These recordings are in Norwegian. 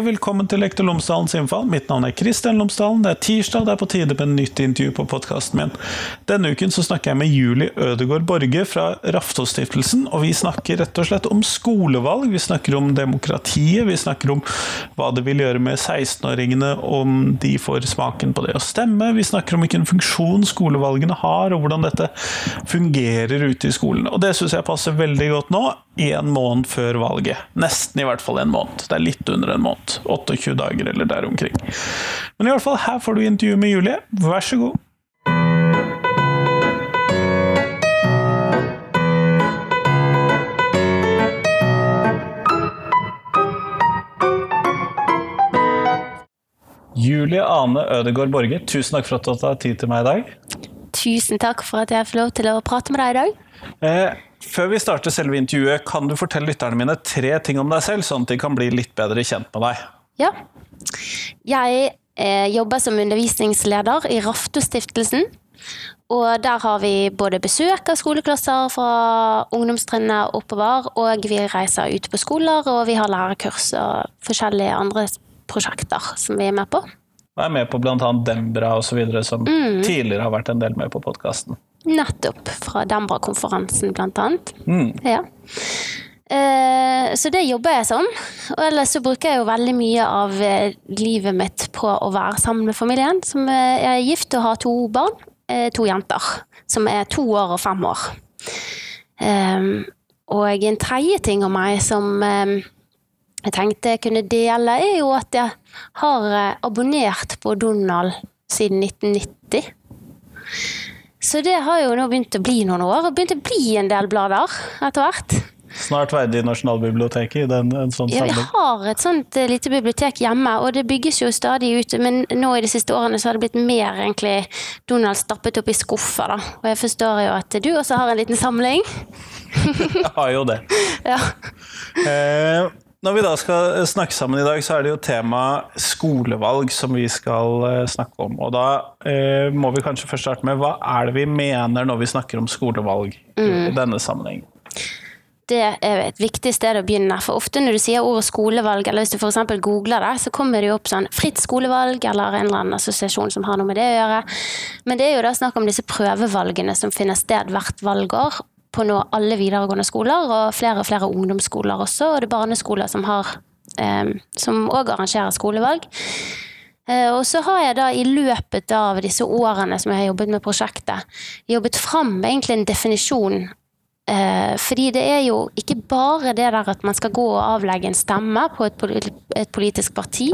og velkommen til Lektor Lomsdalens innfall. Mitt navn er Kristian Lomsdalen. Det er tirsdag, det er på tide med en nytt intervju på podkasten min. Denne uken så snakker jeg med Julie Ødegård Borge fra Raftostiftelsen, og vi snakker rett og slett om skolevalg. Vi snakker om demokratiet, vi snakker om hva det vil gjøre med 16-åringene om de får smaken på det å stemme. Vi snakker om hvilken funksjon skolevalgene har, og hvordan dette fungerer ute i skolen. Og det syns jeg passer veldig godt nå, en måned før valget. Nesten i hvert fall en måned. Det er litt under en måned. 28 dager eller der omkring. Men i hvert fall, her får du intervju med Julie. Vær så god. Julie Ane Ødegård Borge, tusen takk for at du har tatt tid til meg i dag. Tusen takk for at jeg får lov til å prate med deg i dag. Eh, før vi starter selve intervjuet, kan du fortelle lytterne mine tre ting om deg selv, sånn at de kan bli litt bedre kjent med deg? Ja. Jeg eh, jobber som undervisningsleder i Raftostiftelsen. Og der har vi både besøk av skoleklasser fra ungdomstrinnet oppover, og vi reiser ut på skoler, og vi har lærekurs og forskjellige andre prosjekter som vi er med på. Jeg er med på bl.a. Dembra osv., som mm. tidligere har vært en del med på podkasten. Nettopp. Fra Dembra-konferansen, annet. Mm. Ja. Eh, så det jobber jeg som. Og ellers så bruker jeg jo veldig mye av eh, livet mitt på å være sammen med familien. Som eh, er gift og har to barn. To jenter. Som er to år og fem år. Og en tredje ting om meg som jeg tenkte jeg kunne dele, er jo at jeg har abonnert på Donald siden 1990. Så det har jo nå begynt å bli noen år. og Begynt å bli en del blader etter hvert. Snart verdig Nasjonalbiblioteket i den, en sånn samling? Ja, vi har et sånt uh, lite bibliotek hjemme, og det bygges jo stadig ut. Men nå i de siste årene så har det blitt mer egentlig Donald stappet opp i skuffer, da. Og jeg forstår jo at du også har en liten samling. jeg har jo det. ja. Eh, når vi da skal eh, snakke sammen i dag, så er det jo tema skolevalg som vi skal eh, snakke om. Og da eh, må vi kanskje først starte med hva er det vi mener når vi snakker om skolevalg mm. i denne sammenheng? Det er et viktig sted å begynne. For ofte når du sier ordet skolevalg, eller hvis du f.eks. googler det, så kommer det jo opp sånn fritt skolevalg eller en eller annen assosiasjon som har noe med det å gjøre. Men det er jo da snakk om disse prøvevalgene som finner sted hvert valgår på nå alle videregående skoler, og flere og flere ungdomsskoler også, og det er barneskoler som har eh, som òg arrangerer skolevalg. Eh, og så har jeg da i løpet av disse årene som jeg har jobbet med prosjektet, jobbet fram egentlig en definisjon. Eh, fordi det er jo ikke bare det der at man skal gå og avlegge en stemme på et, politisk parti,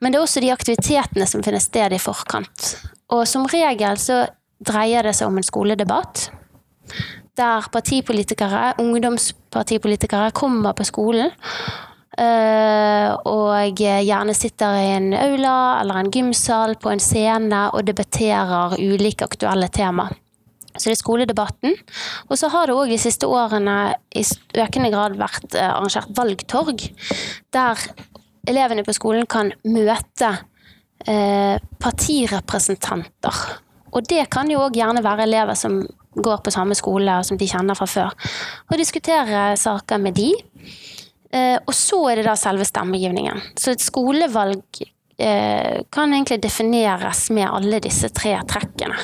men det er også de aktivitetene som finner sted i forkant. Og som regel så dreier det seg om en skoledebatt der partipolitikere, ungdomspartipolitikere, kommer på skolen. Uh, og gjerne sitter i en aula eller en gymsal på en scene og debatterer ulike aktuelle tema. Så det er skoledebatten. Og så har det òg de siste årene i økende grad vært uh, arrangert valgtorg, der elevene på skolen kan møte uh, partirepresentanter. Og det kan jo òg gjerne være elever som går på samme skole som de kjenner fra før. Og diskutere saker med de. Eh, og så er det da selve stemmegivningen. Så et skolevalg eh, kan egentlig defineres med alle disse tre trekkene.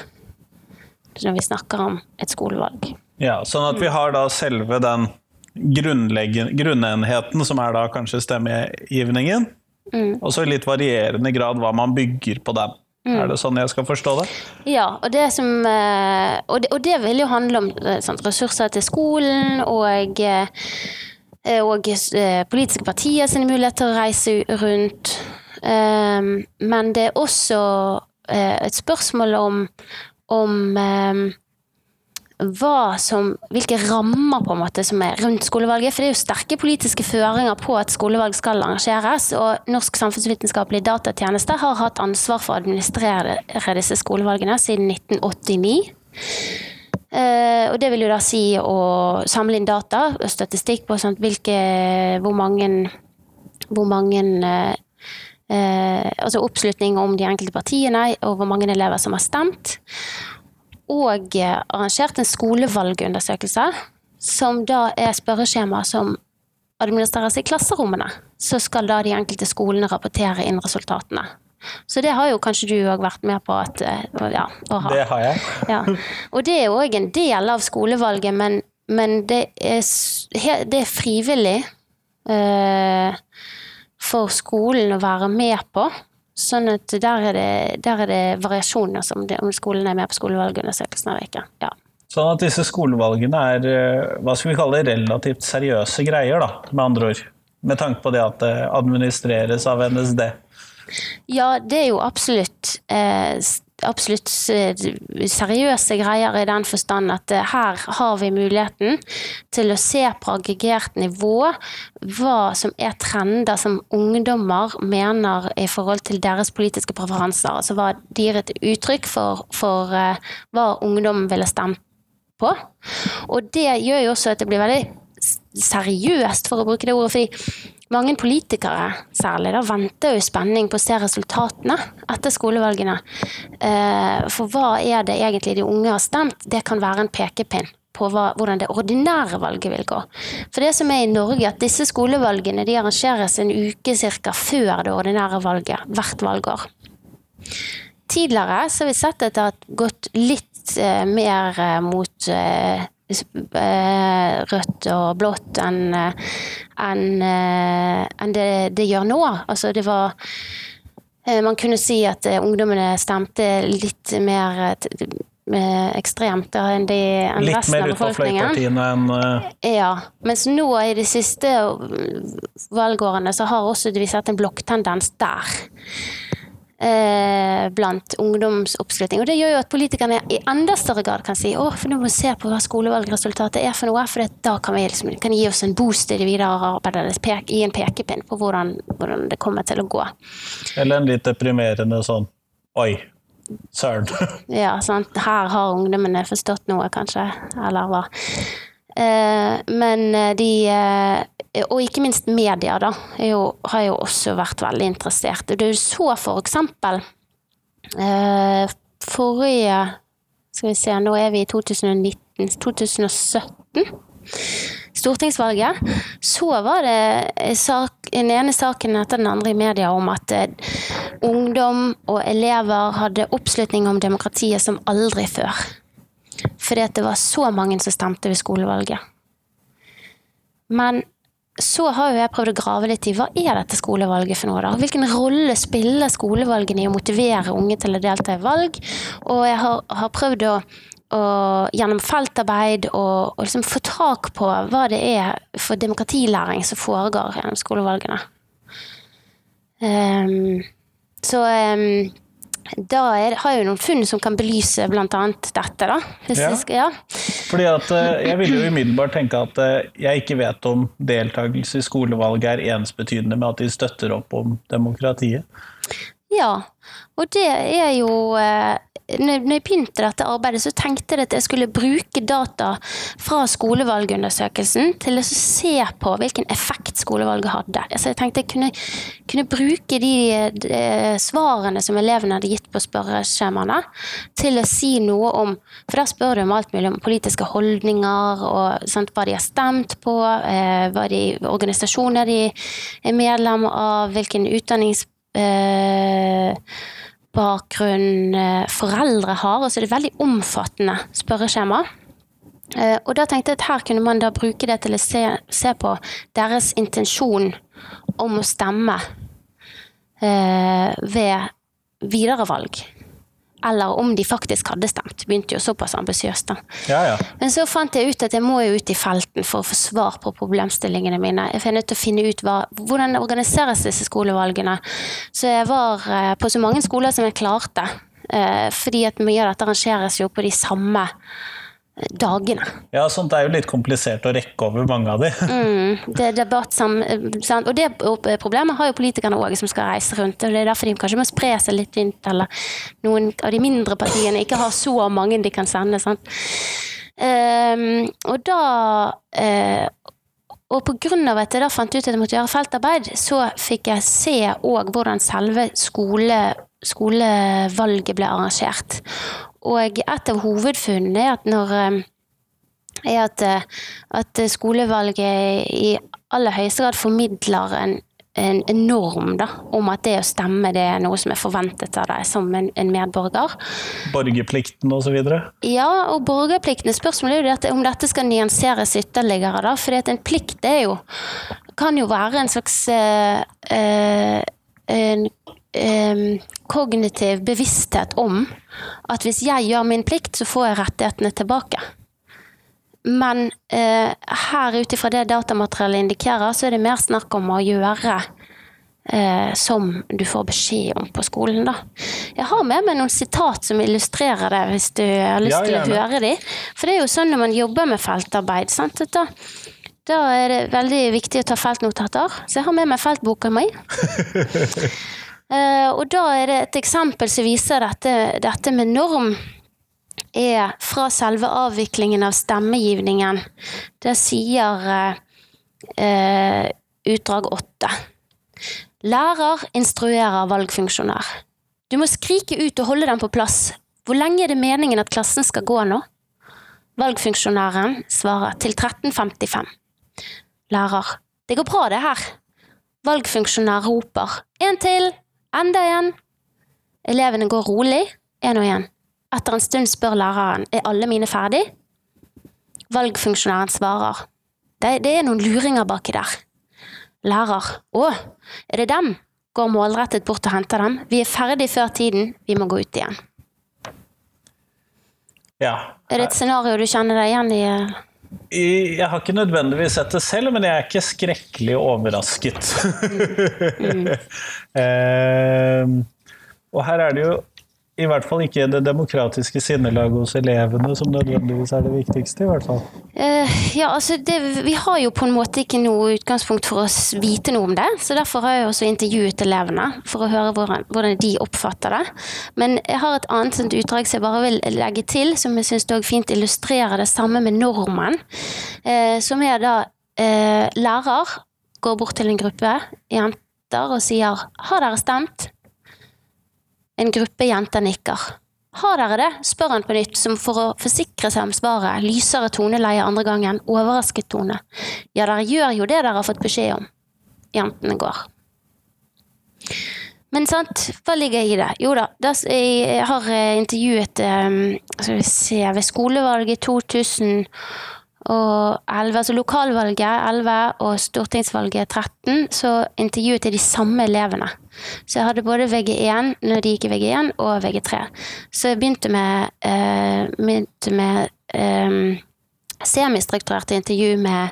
Når vi snakker om et skolevalg. Ja, Sånn at vi har da selve den grunnenheten, som er da kanskje stemmegivningen. Mm. Og så i litt varierende grad hva man bygger på den. Mm. Er det sånn jeg skal forstå det? Ja, og det, som, eh, og det, og det vil jo handle om sånn, ressurser til skolen og, eh, og politiske partier sine muligheter til å reise rundt. Men det er også et spørsmål om, om hva som, hvilke rammer på en måte som er rundt skolevalget. For det er jo sterke politiske føringer på at skolevalg skal arrangeres. Og Norsk samfunnsvitenskapelig datatjeneste har hatt ansvar for å administrere disse skolevalgene siden 1989. Uh, og det vil jo da si å samle inn data og statistikk på sånt, hvilke, hvor mange, hvor mange uh, uh, Altså oppslutning om de enkelte partiene, og hvor mange elever som har stemt òg eh, arrangert en skolevalgundersøkelse, som da er spørreskjema som administreres i klasserommene, så skal da de enkelte skolene rapportere inn resultatene. Så det har jo kanskje du òg vært med på at eh, ja, å ha. Det har jeg. Ja. Og det er òg en del av skolevalget, men, men det, er, det er frivillig eh, for skolen å være med på. Sånn at der er det, der er det variasjoner som det, om skolen er med på skolevalgundersøkelsen eller ikke. Ja. Sånn at disse skolevalgene er eh, hva skal vi kalle det, relativt seriøse greier, da, med andre ord. Med tanke på det at det administreres av NSD. Ja, det er jo absolutt, eh, absolutt eh, seriøse greier i den forstand at eh, her har vi muligheten til å se på aggregert nivå hva som er trender som ungdommer mener i forhold til deres politiske preferanser. Altså hva de gir et uttrykk for, for eh, hva ungdommen ville stemt på. Og det gjør jo også at det blir veldig seriøst, for å bruke det ordet. fordi mange politikere særlig da, venter jo i spenning på å se resultatene etter skolevalgene. Eh, For hva er det egentlig de unge har stemt? Det kan være en pekepinn på hva, hvordan det ordinære valget vil gå. For det som er i Norge, at disse skolevalgene de arrangeres en uke cirka før det ordinære valget, hvert valgår. Tidligere så har vi sett at det har gått litt eh, mer eh, mot rødt og blått enn en, enn, eh, det, det gjør nå. Altså det var eh, Man kunne si at eh, ungdommene stemte litt mer eh, eh, ekstremt enn, de, enn Litt resten mer av ut mer utenfor fløypartiene enn eh, Ja, mens nå i de siste valgårene så har også vi sett en blokktendens der. Eh, blant ungdomsoppslutning. Og det gjør jo at politikerne i enda større grad kan si å, for nå må vi se på hva skolevalgresultatet er for noe, for det, da kan vi liksom, kan gi oss en boost i det videre arbeidet, eller pek, gi en pekepinn på hvordan, hvordan det kommer til å gå. Eller en litt deprimerende sånn Oi, søren. Ja, sant? Her har ungdommene forstått noe, kanskje, eller hva. Eh, men eh, de eh, Og ikke minst media, da, jo, har jo også vært veldig interessert. Du så for eksempel forrige Skal vi se, nå er vi i 2019 2017 stortingsvalget, så var det sak, den ene saken etter den andre i media om at ungdom og elever hadde oppslutning om demokratiet som aldri før. Fordi det var så mange som stemte ved skolevalget. Men så har jo jeg prøvd å grave litt i hva er dette skolevalget for noe. da? Hvilken rolle spiller skolevalgene i å motivere unge til å delta i valg? Og jeg har, har prøvd å, å gjennom feltarbeid og, og liksom få tak på hva det er for demokratilæring som foregår gjennom skolevalgene. Um, så ehm, da er, har jeg jo noen funn som kan belyse annet dette, da. Ja. skal, ja. Fordi at eh, Jeg vil jo umiddelbart tenke at eh, jeg ikke vet om deltakelse i skolevalget er ensbetydende med at de støtter opp om demokratiet. Ja, og det er jo eh, Når jeg begynte dette arbeidet, så tenkte jeg at jeg skulle bruke data fra skolevalgundersøkelsen til å se på hvilken effekt skolevalget hadde. Så jeg tenkte jeg kunne, kunne bruke de, de svarene som elevene hadde gitt på spørreskjemaene, til å si noe om For der spør du om alt mulig om politiske holdninger, og sant, hva de har stemt på, eh, hva de organisasjoner de er medlem av, hvilken utdannings eh, bakgrunn eh, foreldre har. Og så er det veldig omfattende spørreskjema. Eh, og da tenkte jeg at her kunne man da bruke det til å se, se på deres intensjon om å stemme eh, ved videre valg. Eller om de faktisk hadde stemt. Begynte jo såpass ambisiøst, da. Ja, ja. Men så fant jeg ut at jeg må jo ut i felten for å få svar på problemstillingene mine. Jeg er nødt til å finne ut hva, hvordan organiseres disse skolevalgene. Så jeg var eh, på så mange skoler som jeg klarte. eh, Fordi at mye av dette arrangeres jo på de samme dagene. ja, sånt er jo litt komplisert å rekke over mange av de. Mm, det er debatt som? Og det problemet har jo politikerne òg, som skal reise rundt. og Det er derfor de kanskje må spre seg litt rundt, eller noen av de mindre partiene ikke har så mange de kan sende. Sant? Um, og da uh, Og av at jeg da fant ut at jeg måtte gjøre feltarbeid, så fikk jeg se òg hvordan selve skole, skolevalget ble arrangert. Og et av hovedfunnene er at når eh, er at, eh, at skolevalget i aller høyeste grad formidler en, en, norm da, om at det å stemme det er noe som er forventet av deg som en, en medborger. Borgerplikten osv.? Ja, og borgerplikten. Spørsmålet er jo dette, om dette skal nyanseres ytterligere. da, at en plikt er jo, kan jo være en slags eh, eh, en, eh, kognitiv bevissthet om at hvis jeg gjør min plikt, så får jeg rettighetene tilbake. Men eh, her ut ifra det datamateriellet indikerer, så er det mer snakk om å gjøre eh, som du får beskjed om på skolen. Da. Jeg har med meg noen sitat som illustrerer det, hvis du har lyst Ja, til å høre de. For det er jo sånn når man jobber med feltarbeid. Sant? Da, da er det veldig viktig å ta feltnotater. Så jeg har med meg feltboka mi. Eh, og da er det et eksempel som viser dette, dette med norm er fra selve avviklingen av stemmegivningen. Det sier eh, utdrag åtte. Lærer instruerer valgfunksjonær. Du må skrike ut og holde dem på plass. Hvor lenge er det meningen at klassen skal gå nå? Valgfunksjonæren svarer til 13.55. Lærer. Det går bra, det her. Valgfunksjonær roper. En til! Enda igjen. Elevene går rolig, én og én. Etter en stund spør læreren er alle mine ferdig. Valgfunksjonæren svarer det, det er noen luringer baki der. Lærer å, er det dem? Går målrettet bort og henter dem. Vi er ferdig før tiden, vi må gå ut igjen. Ja. Er det et scenario du kjenner deg igjen i? Jeg har ikke nødvendigvis sett det selv, men jeg er ikke skrekkelig overrasket. Eh, og her er det jo i hvert fall ikke det demokratiske sinnelaget hos elevene som nødvendigvis er det viktigste, i hvert fall. Uh, ja, altså det, Vi har jo på en måte ikke noe utgangspunkt for å vite noe om det, så derfor har jeg også intervjuet elevene for å høre hvordan, hvordan de oppfatter det. Men jeg har et annet sånt utdrag som jeg bare vil legge til, som jeg syns fint illustrerer det samme med normen. uh, som er da uh, lærer går bort til en gruppe jenter og sier 'Har dere stemt?' En gruppe jenter nikker. Har dere det? spør han på nytt, som for å forsikre seg om svaret. Lysere toneleie andre gangen, overrasket tone. Ja, dere gjør jo det dere har fått beskjed om. Jentene går. Men sant, hva ligger i det? Jo da, jeg har eh, intervjuet eh, skal vi se, ved skolevalget 2011, altså lokalvalget 11 og stortingsvalget 13, så intervjuet jeg de samme elevene. Så jeg hadde både VG1 når de gikk i VG1 og VG3. Så jeg begynte med, eh, begynte med eh, semistrukturerte intervju med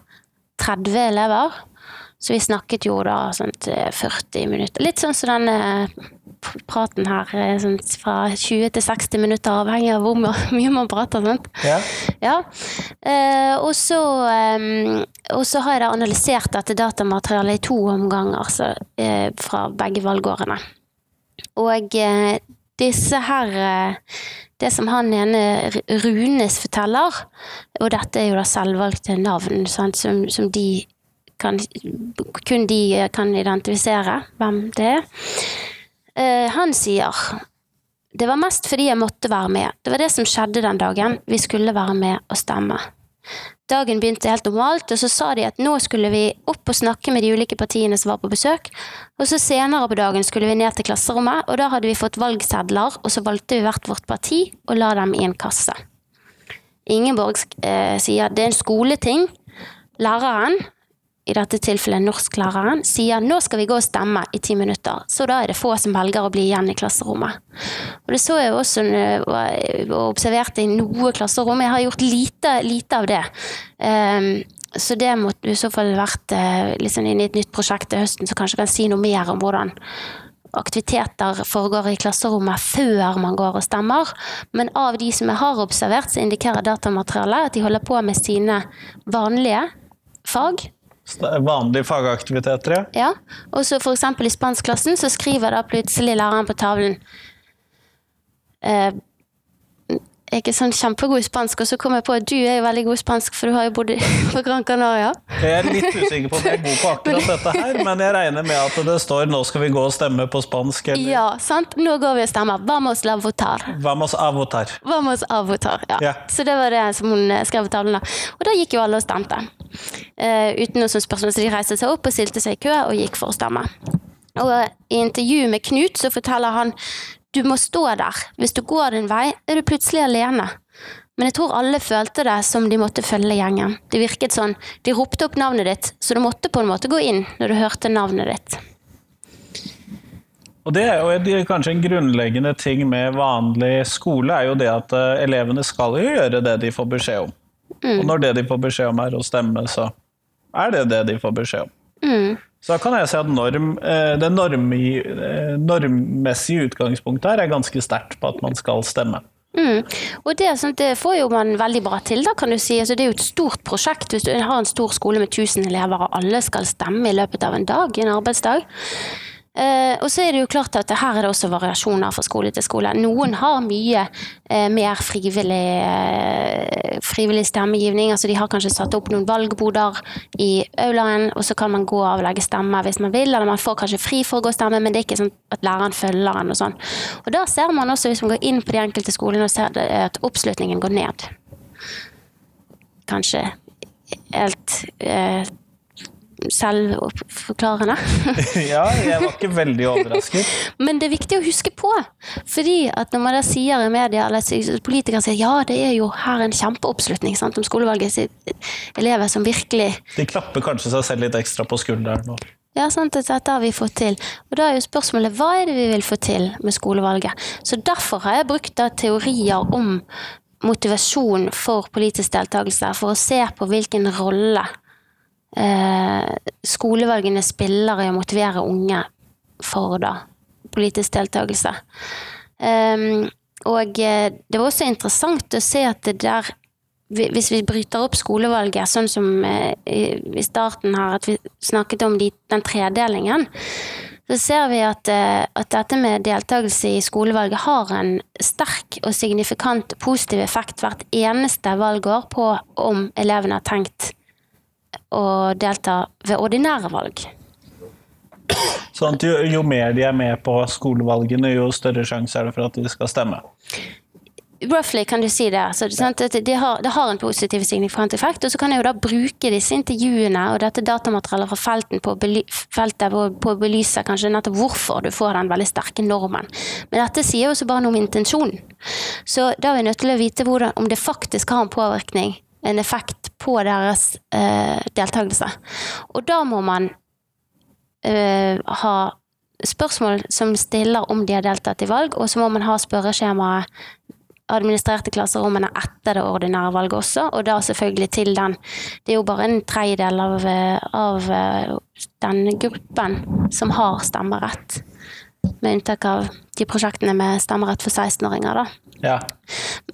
30 elever. Så vi snakket jo da sånn eh, 40 minutter. Litt sånn som denne praten her, eh, sånn fra 20 til 60 minutter, avhengig av hvor mye man prater. Sant? Ja. Ja. Eh, og, så, eh, og så har jeg da analysert dette datamaterialet i to omganger så, fra begge valgårdene. Og disse her Det som han ene Runes forteller, og dette er jo da selvvalgte navn sant, som, som de kan, kun de kan identifisere hvem det er. Eh, han sier det var mest fordi jeg måtte være med. Det var det som skjedde den dagen. Vi skulle være med og stemme. Dagen begynte helt normalt, og så sa de at nå skulle vi opp og snakke med de ulike partiene som var på besøk. Og så senere på dagen skulle vi ned til klasserommet, og da hadde vi fått valgsedler, og så valgte vi hvert vårt parti og la dem i en kasse. Ingeborg eh, sier det er en skoleting. Læreren, i dette tilfellet norsklæreren, sier nå skal vi gå og stemme i ti minutter. Så da er det få som velger å bli igjen i klasserommet. Og det så jeg også og observerte i noe klasserom. Jeg har gjort lite, lite av det. Um, så det måtte i så fall vært liksom inn i et nytt prosjekt til høsten som kanskje kan si noe mer om hvordan aktiviteter foregår i klasserommet før man går og stemmer. Men av de som jeg har observert, så indikerer datamaterialet at de holder på med sine vanlige fag. Vanlige fagaktiviteter, ja. Ja, og så eksempel i spanskklassen så skriver da plutselig læreren på tavlen eh, er ikke sånn kjempegod i spansk, og så kom jeg på at du er jo veldig god i spansk, for du har jo bodd på Gran Canaria. Jeg er litt usikker på om jeg er god på akkurat dette her, men jeg regner med at det står 'nå skal vi gå og stemme på spansk', eller Ja, sant? Nå går vi og stemmer. Vamos la votar. Vamos a votar. Vamos a votar. Ja. Ja. Så det var det som hun eh, skrev på tavlen. Og da gikk jo alle og stemte. Uh, uten noe sånt spørsmål, så de reiste seg opp og stilte seg i kø og gikk for å stemme. Og i intervju med Knut så forteller han du må stå der. Hvis du går din vei, er du plutselig alene. Men jeg tror alle følte det som de måtte følge gjengen. Det virket sånn. De ropte opp navnet ditt, så du måtte på en måte gå inn når du hørte navnet ditt. Og det er kanskje en grunnleggende ting med vanlig skole, er jo det at eh, elevene skal jo gjøre det de får beskjed om. Og når det de får beskjed om er å stemme, så er det det de får beskjed om. Mm. Så da kan jeg si at norm, eh, det norm, eh, normmessige utgangspunktet her er ganske sterkt på at man skal stemme. Mm. Og det, sånn, det får jo man veldig bra til, da, kan du si. Altså, det er jo et stort prosjekt. Hvis du har en stor skole med 1000 elever, og alle skal stemme i løpet av en dag, en arbeidsdag. Eh, og så er det jo klart at her er det også variasjoner fra skole til skole. Noen har mye eh, mer frivillig, eh, frivillig stemmegivning. altså De har kanskje satt opp noen valgboder i aulaen, og så kan man gå av og legge stemme hvis man vil. Eller man får kanskje fri for å gå og stemme, men det er ikke sånn at læreren følger en og sånn. Og da ser man også, hvis man går inn på de enkelte skolene, og ser at oppslutningen går ned. Kanskje helt eh, selvforklarende. ja, jeg var ikke veldig overrasket. Men det er viktig å huske på. Fordi at når man da sier i media, eller politikere sier ja, det er jo her en kjempeoppslutning sant, om skolevalget sitt elever som virkelig De klapper kanskje seg selv litt ekstra på skulderen. nå. Ja, sant, dette har vi fått til. Og da er jo spørsmålet hva er det vi vil få til med skolevalget? Så derfor har jeg brukt da teorier om motivasjon for politisk deltakelse, for å se på hvilken rolle skolevalgene spiller i å motivere unge for da politisk deltakelse. Ehm, og eh, det var også interessant å se at det der hvis vi bryter opp skolevalget, sånn som eh, i starten her, at vi snakket om de, den tredelingen, så ser vi at, eh, at dette med deltakelse i skolevalget har en sterk og signifikant positiv effekt hvert eneste valgår på om elevene har tenkt å delta ved ordinære valg. Sånn at jo, jo mer de er med på skolevalgene, jo større sjanse er det for at de skal stemme. Roughly kan du si det. Så, det, har, det har en positiv signifikant effekt. Og så kan jeg jo da bruke disse intervjuene og dette datamaterialet fra felten på, feltet på, på å belyse kanskje nettopp hvorfor du får den veldig sterke normen. Men dette sier jo også bare noe om intensjonen. Så da er vi nødt til å vite hvordan, om det faktisk har en påvirkning, en effekt på deres eh, deltakelse. Og da må man eh, ha spørsmål som stiller om de har deltatt i valg, og så må man ha spørreskjemaet administrerte klasserommene etter det ordinære valget også, og da selvfølgelig til den Det er jo bare en tredjedel av, eh, av eh, den gruppen som har stemmerett. Med unntak av de prosjektene med stemmerett for 16-åringer, da. Ja.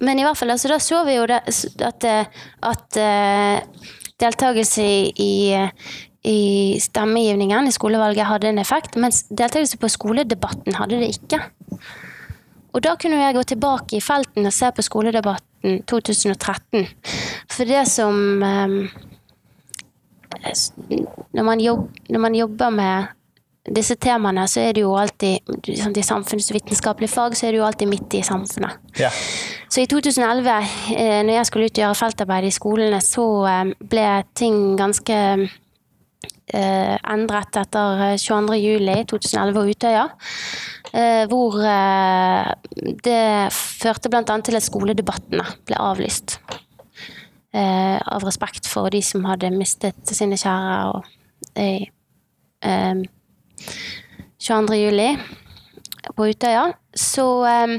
Men i hvert fall, altså, da så vi jo det, at, at uh, deltakelse i, i, i stemmegivningen i skolevalget hadde en effekt, mens deltakelse på skoledebatten hadde det ikke. Og da kunne jeg gå tilbake i felten og se på skoledebatten 2013. For det som um, når, man jobb, når man jobber med disse temaene, så er det jo alltid sånn, I samfunnsvitenskapelige fag så er det jo alltid midt i samfunnet. ja. Så i 2011, eh, når jeg skulle ut og gjøre feltarbeid i skolene, så eh, ble ting ganske eh, endret etter eh, 22. juli 2011 og Utøya. Eh, hvor eh, det førte bl.a. til at skoledebattene ble avlyst. Eh, av respekt for de som hadde mistet sine kjære og, i eh, 22. juli på Utøya. Så eh,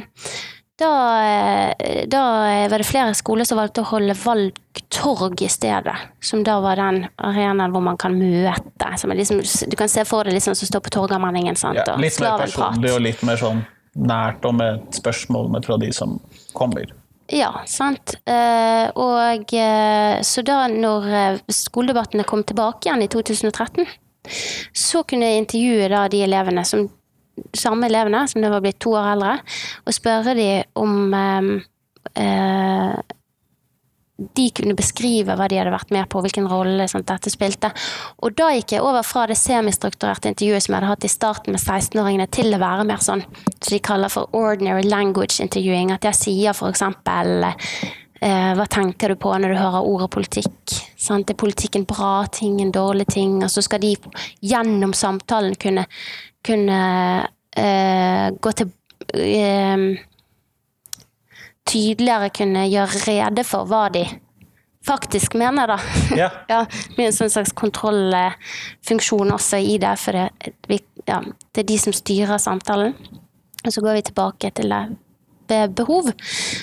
da, eh, da var det flere skoler som valgte å holde valgtorg i stedet. Som da var den arenaen hvor man kan møte. Som liksom, du kan se for deg liksom som står på Torgallmenningen. ja. Litt mer personlig og litt mer sånn nært og med et spørsmål med fra de som kommer. Ja, sant. Eh, og eh, så da når skoledebattene kom tilbake igjen i 2013, så kunne jeg intervjue da de elevene som samme elevene, som det var blitt to år eldre, og spørre de om eh, eh, de kunne beskrive hva de hadde vært med på, hvilken rolle sånn, dette spilte. Og da gikk jeg over fra det semistrukturerte intervjuet som jeg hadde hatt i starten med 16-åringene, til å være mer sånn som de kaller for ordinary language interviewing. At jeg sier eksempel eh, hva tenker du på når du hører ordet politikk? Sant? Er politikken bra ting, en dårlig ting? Og så skal de gjennom samtalen kunne, kunne eh, gå til eh, tydeligere kunne gjøre rede for hva de faktisk mener, da. Ja. ja med en sånn slags kontrollfunksjon også i det, for det, vi, ja, det er de som styrer samtalen. Og så går vi tilbake til det ved behov.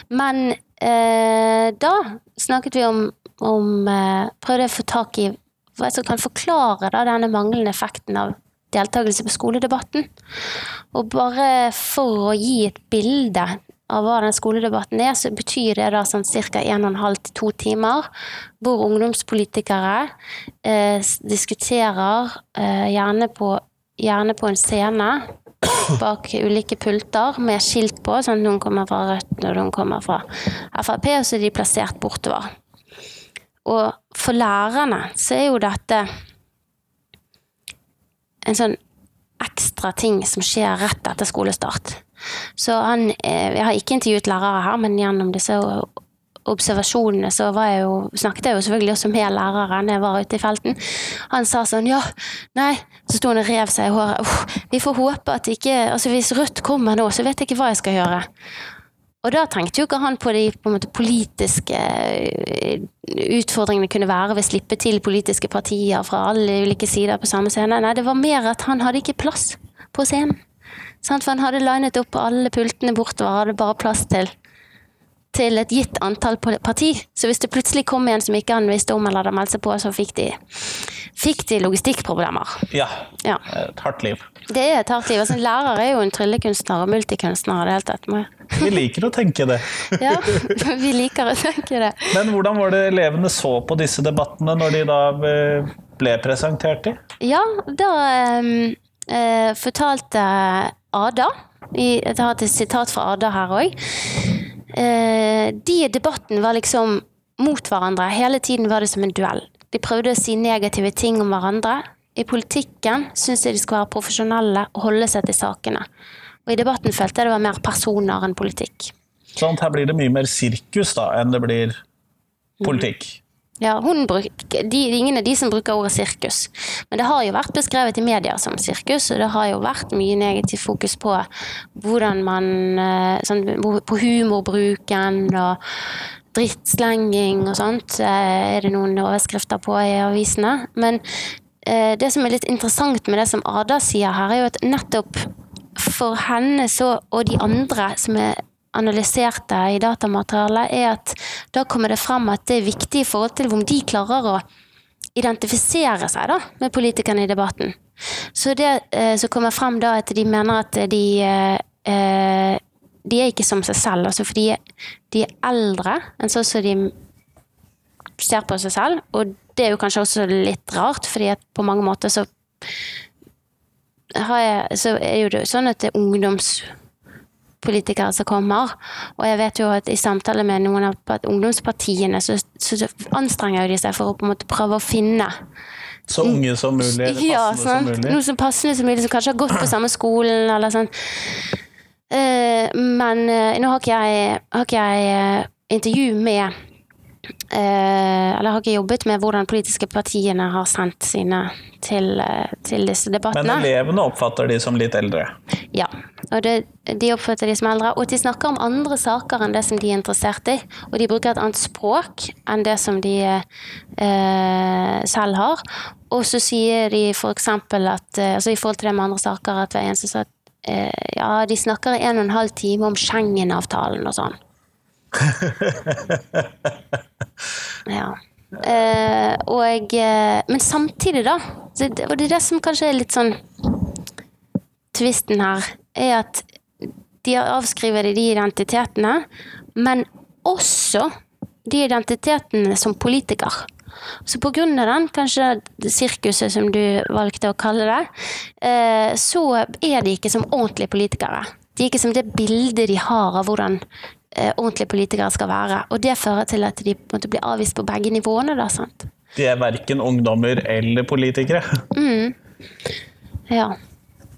Men eh, da snakket vi om, om eh, Prøvde å få tak i hva som kan forklare da, denne manglende effekten av deltakelse på skoledebatten. Og bare for å gi et bilde av hva den skoledebatten er, så betyr det da sånn ca. 1 12 til 2 timer, hvor ungdomspolitikere eh, diskuterer eh, gjerne, på, gjerne, på, en scene bak ulike pulter med skilt på, sånn at noen kommer fra Rødt og noen kommer fra Frp, og så er de plassert bortover. Og for lærerne så er jo dette en sånn ekstra ting som skjer rett etter skolestart. Så han eh, Jeg har ikke intervjuet lærere her, men gjennom disse observasjonene så jeg jo, snakket jeg jo selvfølgelig også med lærere når jeg var ute i felten. Han sa sånn ja, nei, så sto han og rev seg i håret. Vi får håpe at ikke altså Hvis Rødt kommer nå, så vet jeg ikke hva jeg skal gjøre. Og da tenkte jo ikke han på de på måte, politiske eh, utfordringene kunne være ved å slippe til politiske partier fra alle ulike sider på samme scene. Nei, det var mer at han hadde ikke plass på scenen. For han hadde linet opp alle pultene bortover, hadde bare plass til, til et gitt antall parti. Så hvis det plutselig kom en som ikke han visste om eller hadde meldt seg på, så fikk de, fikk de logistikkproblemer. Ja. ja. Et hardt liv. Det er et hardt liv. Altså, en lærer er jo en tryllekunstner og multikunstner i det hele tatt. Vi liker å tenke det. ja, vi liker å tenke det. Men hvordan var det elevene så på disse debattene når de da ble presentert i? Ja, da um, uh, fortalte Ada. Jeg har et sitat fra Ada her òg. Eh, de i debatten var liksom mot hverandre. Hele tiden var det som en duell. De prøvde å si negative ting om hverandre. I politikken syntes jeg de skulle være profesjonelle og holde seg til sakene. Og i debatten følte jeg det var mer personer enn politikk. Sånn, her blir det mye mer sirkus da, enn det blir politikk? Ja, bruk, de, ingen av de som bruker ordet sirkus. Men det har jo vært beskrevet i media som sirkus, og det har jo vært mye negativt fokus på hvordan man eh, sånn, På humorbruken og drittslenging og sånt eh, er det noen overskrifter på i avisene. Men eh, det som er litt interessant med det som Ada sier her, er jo at nettopp for henne så, og de andre som er analyserte i datamaterialet, er at da kommer det frem at det er viktig i forhold til om de klarer å identifisere seg da, med politikerne i debatten. Så det eh, som kommer frem da, at de mener at de eh, de er ikke som seg selv, altså fordi de er eldre enn sånn som de ser på seg selv. Og det er jo kanskje også litt rart, fordi at på mange måter så, jeg, så er jo det sånn at det er ungdoms politikere som kommer. Og jeg vet jo at i samtale med noen av ungdomspartiene, så, så anstrenger de seg for å på en måte prøve å finne så unge som mulig, eller passende ja, som mulig? Noe som passende som mulig, som kanskje har gått på samme skolen, eller sånn. Uh, men uh, nå har ikke jeg, har ikke jeg uh, intervju med Eh, eller har ikke jobbet med hvordan politiske partiene har sendt sine til, eh, til disse debattene. Men elevene oppfatter de som litt eldre? Ja, og det, de oppfatter de som eldre. Og de snakker om andre saker enn det som de er interessert i. Og de bruker et annet språk enn det som de eh, selv har. Og så sier de f.eks. at eh, altså i forhold til det med andre saker at hver eneste at eh, ja, de snakker i en og en halv time om Schengen-avtalen og sånn. ja. Eh, og eh, Men samtidig, da, og det er det som kanskje er litt sånn Tvisten her, er at de avskriver de identitetene, men også de identitetene som politiker. Så på grunn av den, kanskje det sirkuset som du valgte å kalle det, eh, så er de ikke som ordentlige politikere. De er ikke som det bildet de har av hvordan ordentlige politikere skal være. Og det fører til at de måte blir avvist på begge nivåene. da, sant? De er verken ungdommer eller politikere. Ja.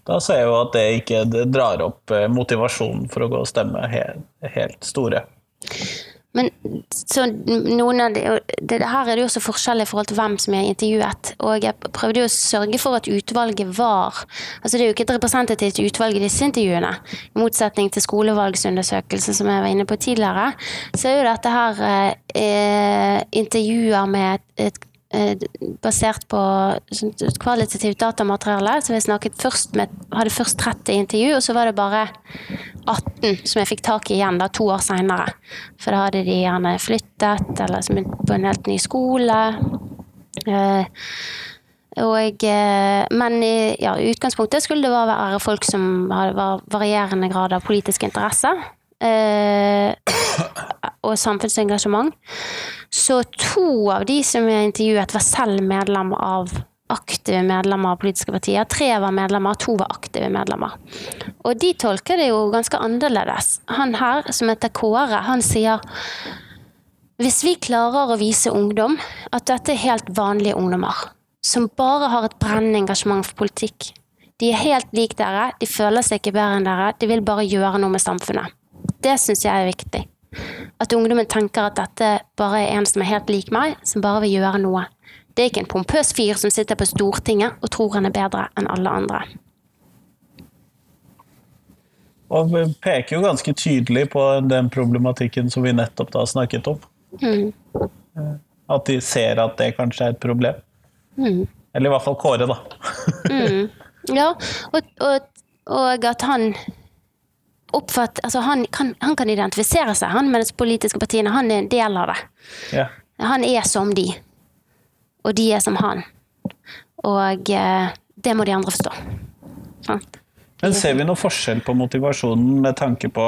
Da ser jeg jo at det ikke drar opp eh, motivasjonen for å gå og stemme helt, helt store. Men så noen av de, det, her er det jo også forskjell i forhold til hvem som jeg intervjuet. Og jeg prøvde jo å sørge for at utvalget var Altså det er jo ikke et representativt utvalg i disse intervjuene. I motsetning til skolevalgsundersøkelsen som jeg var inne på tidligere, så er jo dette her eh, intervjuer med et, et eh, basert på sånn kvalitativt datamateriale. Så snakket først med, hadde først 30 intervju, og så var det bare 18 som jeg fikk tak i igjen da, to år seinere. For da hadde de gjerne flyttet, eller som på en helt ny skole. Eh, og, eh, men i ja, utgangspunktet skulle det være folk som var varierende grad av politisk interesse. Eh, og samfunnsengasjement. Så to av de som jeg intervjuet, var selv medlem av aktive medlemmer av politiske partier. Tre var medlemmer, to var aktive medlemmer. Og de tolker det jo ganske annerledes. Han her, som heter Kåre, han sier hvis vi klarer å vise ungdom at dette er helt vanlige ungdommer, som bare har et brennende engasjement for politikk De er helt lik dere, de føler seg ikke bedre enn dere, de vil bare gjøre noe med samfunnet. Det syns jeg er viktig. At ungdommen tenker at dette bare er en som er helt lik meg, som bare vil gjøre noe. Det er ikke en pompøs fyr som sitter på Stortinget og tror han er bedre enn alle andre. Og vi peker jo ganske tydelig på den problematikken som vi nettopp da snakket om. Mm. At de ser at det kanskje er et problem. Mm. Eller i hvert fall Kåre, da. Ja, og, og, og at han oppfatter Altså, han kan, han kan identifisere seg, han med de politiske partiene. Han er en del av det. Ja. Han er som de, og de er som han. Og eh, det må de andre forstå. Sant? Men ser vi noe forskjell på motivasjonen med tanke på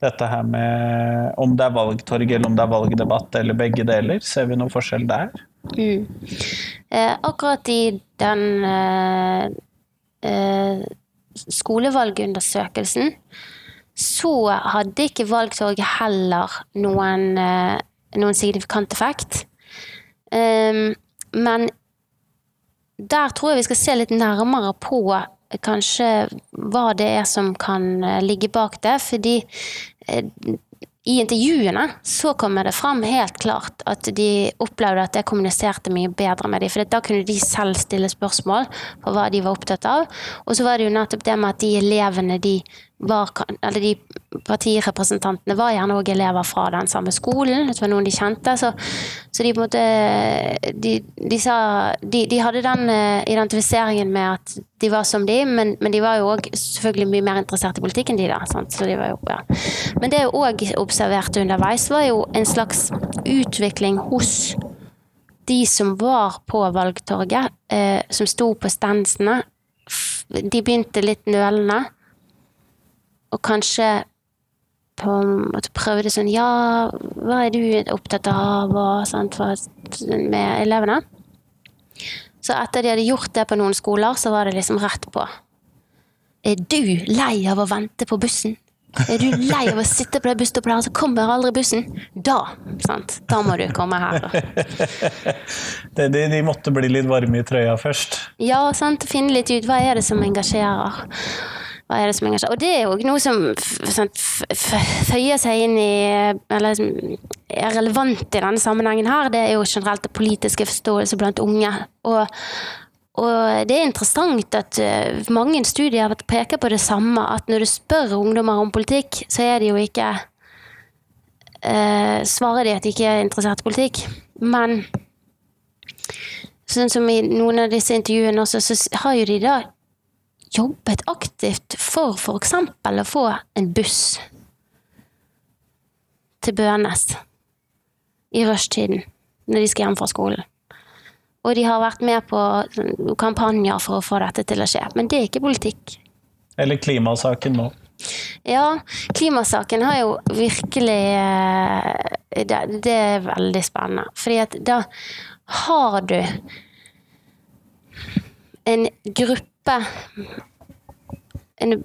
dette her med om det er valgtorg eller om det er valgdebatt eller begge deler? Ser vi noe forskjell der? Mm. Eh, akkurat i den eh, eh, skolevalgundersøkelsen så hadde ikke valgtorget heller noen, eh, noen signifikant effekt. Um, men der tror jeg vi skal se litt nærmere på kanskje hva det er som kan eh, ligge bak det. Fordi eh, i intervjuene så kommer det fram helt klart at de opplevde at jeg kommuniserte mye bedre med dem. For da kunne de selv stille spørsmål på hva de var opptatt av. Og så var det jo nettopp det med at de elevene de var, eller de partirepresentantene var gjerne òg elever fra den samme skolen. Det var noen de kjente. Så, så de på en måte De, de sa de, de hadde den eh, identifiseringen med at de var som de, men, men de var jo òg selvfølgelig mye mer interessert i politikk enn de, da. Sant? Så de var jo, ja. Men det jeg òg observerte underveis, var jo en slags utvikling hos de som var på valgtorget, eh, som sto på standsene. De begynte litt nølende og kanskje på en måte prøvde sånn Ja, hva er du opptatt av? Og sånt for, med elevene. Så etter de hadde gjort det på noen skoler, så var det liksom rett på. Er du lei av å vente på bussen? Er du lei av å sitte på det busstoppet der, så kommer aldri bussen? Da, sant? Da må du komme her. de, de, de måtte bli litt varme i trøya først. Ja, sant. Finne litt ut hva er det som engasjerer. Hva er det som engasjerer? Og det er jo noe som f- føyer seg inn i Eller er relevant i denne sammenhengen her. Det er jo generelt det politiske forståelse blant unge. Og, og det er interessant at eh, mange studier peker på det samme, at når du spør ungdommer om politikk, så er de jo ikke eh, Svarer de at de ikke er interessert i politikk. Men sånn som i noen av disse intervjuene også, så har jo de da jobbet aktivt for f.eks. å få en buss til Bønes i rushtiden når de skal hjem fra skolen. Og de har vært med på kampanjer for å få dette til å skje. Men det er ikke politikk. Eller klimasaken nå. Ja, klimasaken har jo virkelig eh, det, det er veldig spennende. Fordi at da har du en gruppe en,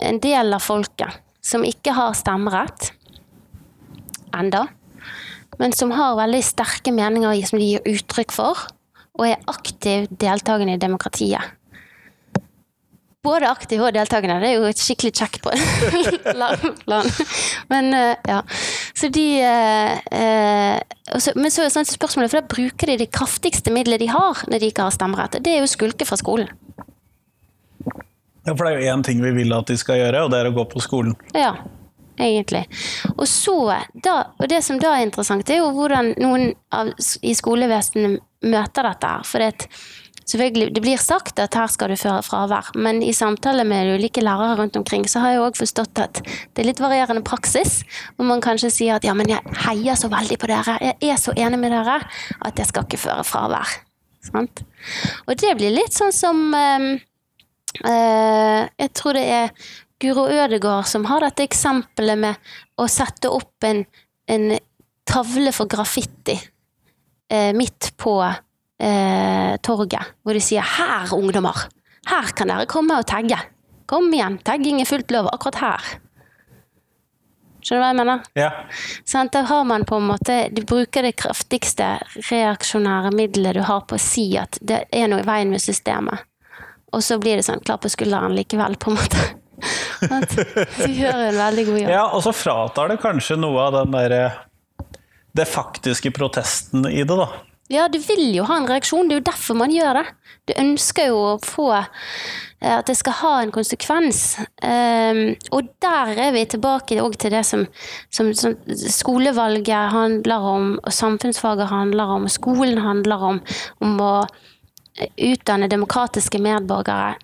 en del av folket som ikke har stemmerett, enda, men som har veldig sterke meninger som de gir uttrykk for, og er aktiv deltakende i demokratiet. Både aktiv og deltakende. Det er jo et skikkelig kjekk på land. Men uh, ja. Så de eh, også, Men så er sånn spørsmålet, for da bruker de det kraftigste middelet de har når de ikke har stemmerett. Det er jo skulke fra skolen. Ja, for det er jo én ting vi vil at de skal gjøre, og det er å gå på skolen. Ja, egentlig. Og så, da, og det som da er interessant, er jo hvordan noen av, i skolevesenet møter dette her. For det, det blir sagt at her skal du føre fravær, men i samtale med ulike lærere rundt omkring, så har jeg òg forstått at det er litt varierende praksis. Hvor man kanskje sier at ja, men jeg heier så veldig på dere, jeg er så enig med dere at jeg skal ikke føre fravær. Sant? Og det blir litt sånn som um, Jeg tror det er Guro Ødegård som har dette eksempelet med å sette opp en, en tavle for graffiti eh, midt på eh, torget, hvor de sier 'her, ungdommer', her kan dere komme og tagge. Kom igjen, tagging er fullt lov akkurat her. Skjønner du hva jeg mener? Ja. Sånn, da har man på en måte Du bruker det kraftigste reaksjonære middelet du har på å si at det er noe i veien med systemet. Og så blir det sånn klapp på skulderen likevel, på en måte. Du gjør en veldig god jobb. Ja, og så fratar det kanskje noe av den derre Det faktiske protesten i det, da. Ja, du vil jo ha en reaksjon, det er jo derfor man gjør det. Du ønsker jo å få eh, at det skal ha en konsekvens. Um, og der er vi tilbake til det som, som, som, skolevalget handler om, og samfunnsfaget handler om, og skolen handler om. Om å utdanne demokratiske medborgere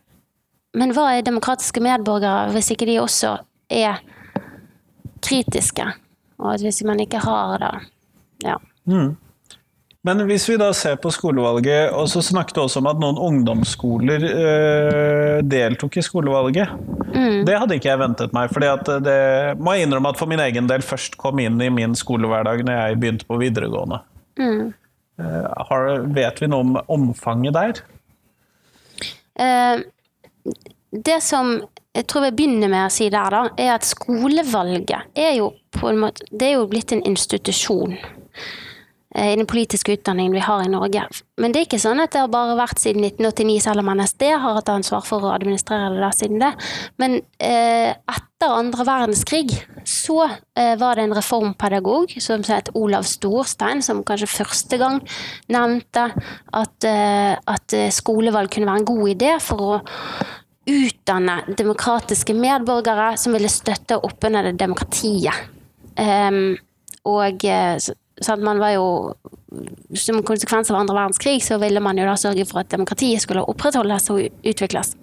men hva er demokratiske medborgere hvis ikke de også er kritiske? Og hvis man ikke har det Ja. Mm. Men hvis vi da ser på skolevalget, og så snakket du også om at noen ungdomsskoler øh, deltok i skolevalget. Mm. Det hadde ikke jeg ventet meg. for det må jeg innrømme at for min egen del først kom inn i min skolehverdag når jeg begynte på videregående. Mm. Uh, har, vet vi noe om omfanget der? Uh, det som jeg tror jeg begynner med å si der, da, er at skolevalget er jo på en måte Det er jo blitt en institusjon eh, i den politiske utdanningen vi har i Norge. Men det er ikke sånn at det har bare vært siden 1989, selv om NSD har hatt ansvar for å administrere det der siden det. Men eh, etter andre verdenskrig så eh, var det en reformpedagog som het Olav Storstein, som kanskje første gang nevnte at, eh, at skolevalg kunne være en god idé for å utdanne demokratiske medborgere som ville støtte opp under demokratiet. Um, og så man var jo Som konsekvens av andre verdenskrig så ville man jo da sørge for at demokratiet skulle opprettholdes og utvikles.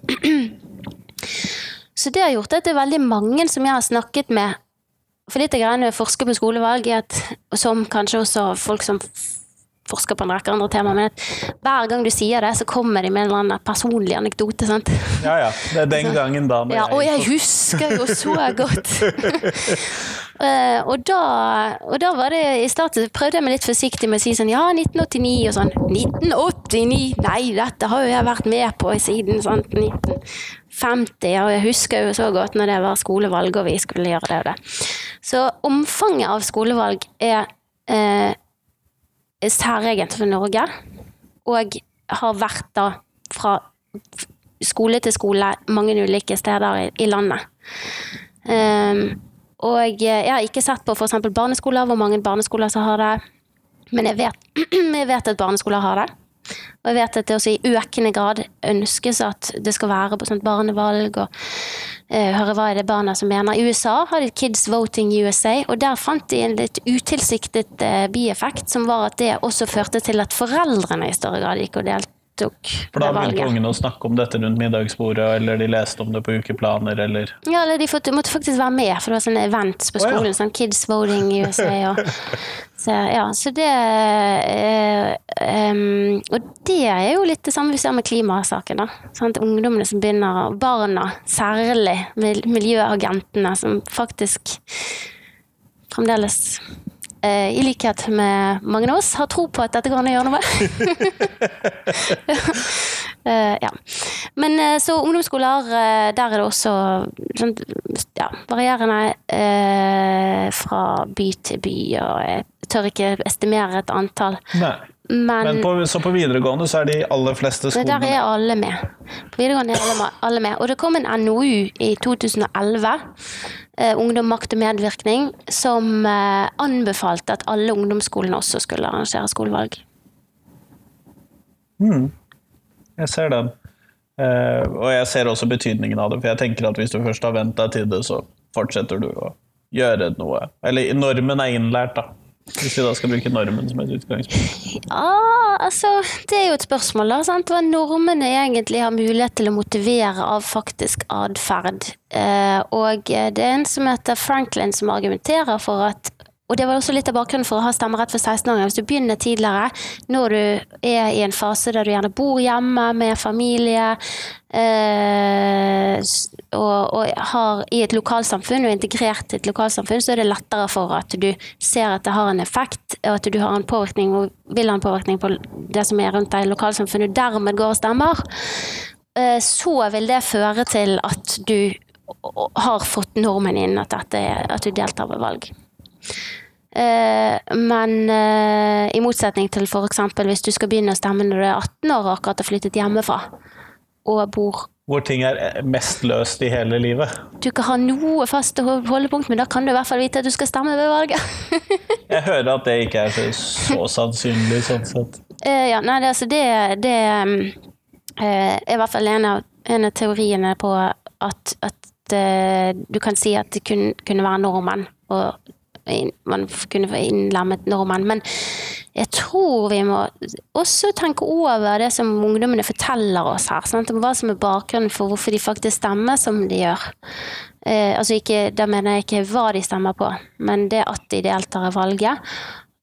Så det har gjort at det er veldig mange som jeg har snakket med For litt av greiene med forske på skolevalg, at, som kanskje også folk som forsker på en rekke andre temaer, men hver gang du sier det, så kommer de med en eller annen personlig anekdote. sant? Ja, ja. Det er den så, gangen da. Ja, og jeg husker jo så godt! uh, og, da, og da var det i starten prøvde jeg meg litt forsiktig med å si sånn ja, 1989 og sånn. 1989! Nei, dette har jo jeg vært med på siden sånn 1950, og jeg husker jo så godt når det var skolevalg og vi skulle gjøre det og det. Så omfanget av skolevalg er uh, særegent for Norge, og har vært da fra skole til skole mange ulike steder i, i landet. Um, og jeg har ikke sett på f.eks. barneskoler, hvor mange barneskoler som har det. Men jeg vet, jeg vet at barneskoler har det. Og jeg vet at det også i økende grad ønskes at det skal være barnevalg og høre hva er det barna som mener. I USA har de Kids Voting USA, og der fant de en litt utilsiktet uh, bieffekt, som var at det også førte til at foreldrene i større grad gikk og delte for da begynte ungene å snakke om dette rundt middagsbordet, eller de leste om det på ukeplaner, eller Ja, eller de måtte faktisk være med, for det var sånne events på skolen. Oh, ja. Sånn Kids Voting i USA. Og, så, ja, så det eh, um, Og det er jo litt det samme vi ser med klimasaken, da. Sånn, ungdommene som begynner, barna særlig, miljøagentene, som faktisk fremdeles Eh, i likhet med mange av oss, har tro på at dette går an å gjøre noe med. uh, ja. Men uh, så ungdomsskoler, der er det også sånn, ja, varierende fra by til by, og jeg tør ikke estimere et antall. Nei. Men, Men på, så på videregående så er de aller fleste skolene der er alle med. På videregående er alle, med. Og det kom en NOU i 2011, eh, Ungdom, makt og medvirkning, som eh, anbefalte at alle ungdomsskolene også skulle arrangere skolevalg. Jeg ser den. Eh, og jeg ser også betydningen av det, for jeg tenker at hvis du først har vent deg til det, så fortsetter du å gjøre noe. Eller normen er innlært, da. Hvis vi da skal bruke normen som et utgangspunkt. Ja, altså, det er jo et spørsmål, da. Sant? Hva normene egentlig har mulighet til å motivere av faktisk atferd. Eh, og det er en som heter Franklin som argumenterer for at og det var også litt av bakgrunnen for å ha stemmerett for 16-åringer. Hvis du begynner tidligere, når du er i en fase der du gjerne bor hjemme med familie, eh, og, og har i et lokalsamfunn og er integrert i et lokalsamfunn, så er det lettere for at du ser at det har en effekt, og at du har en påvirkning og vil ha en påvirkning på det som er rundt deg i lokalsamfunnet, og dermed går og stemmer. Eh, så vil det føre til at du har fått normen inn at, dette at du deltar ved valg. Eh, men eh, i motsetning til f.eks. hvis du skal begynne å stemme når du er 18 år og akkurat har flyttet hjemmefra, og bor Hvor ting er mest løst i hele livet. Du ikke har noe fast holdepunkt, men da kan du i hvert fall vite at du skal stemme ved valget. Jeg hører at det ikke er så, så sannsynlig, sånn sett. Uh, ja, nei, det, altså det, det um, eh, er i hvert fall en av, en av teoriene på at, at uh, du kan si at det kun, kunne være nordmenn, og man kunne få innlemmet nordmenn. Men jeg tror vi må også tenke over det som ungdommene forteller oss her. Sant? Hva som er bakgrunnen for hvorfor de faktisk stemmer som de gjør. Eh, altså ikke, Da mener jeg ikke hva de stemmer på, men det at de deltar i valget.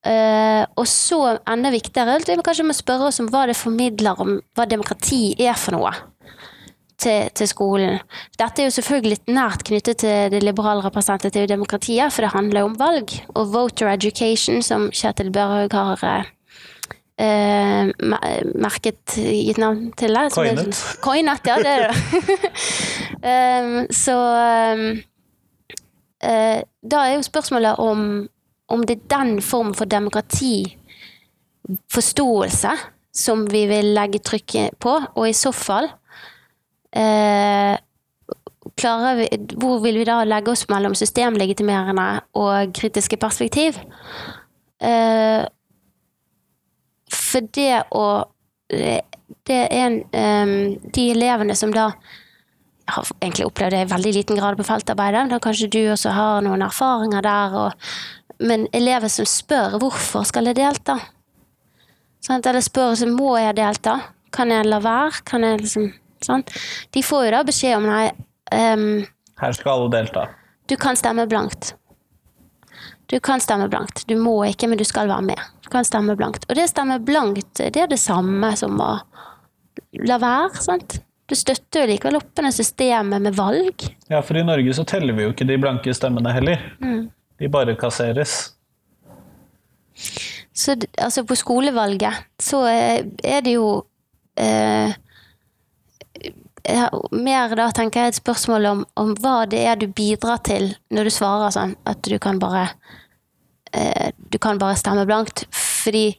Eh, og så enda viktigere, det er kanskje må spørre oss om hva det formidler om hva demokrati er for noe til, til skolen. Dette er jo selvfølgelig nært knyttet til det liberale representative demokratiet, for det handler jo om valg. Og voter education, som Kjetil Børhaug har eh, merket, gitt navn til det. som er- Coinet. Coinet, ja, det er det. um, så um, uh, da er jo spørsmålet om, om det er den form for demokrati, forståelse, som vi vil legge trykket på, og i så fall eh, vi, Hvor vil vi da legge oss mellom systemlegitimerende og kritiske perspektiv? Eh, for det å eh, Det er en, eh, de elevene som da jeg har egentlig opplevd det i veldig liten grad på feltarbeidet. Da kanskje du også har noen erfaringer der. Og, men elever som spør hvorfor skal jeg delta? Sånn, Eller spør så må jeg delta. Kan jeg la være? Kan jeg liksom, sant? De får jo da beskjed om nei, um, Her skal alle delta. du kan stemme blankt. Du kan stemme blankt. Du må ikke, men du skal være med. Du kan stemme blankt. Og det å stemme blankt, det er det samme som å la være, sant? Du støtter jo likevel opp under systemet med valg. Ja, for i Norge så teller vi jo ikke de blanke stemmene heller. Mm. De bare kasseres. Så altså på skolevalget så er er det jo eh, eh, mer da tenker jeg et spørsmål om, om hva det er du bidrar til når du svarer sånn at du kan bare eh, du kan bare stemme blankt. Fordi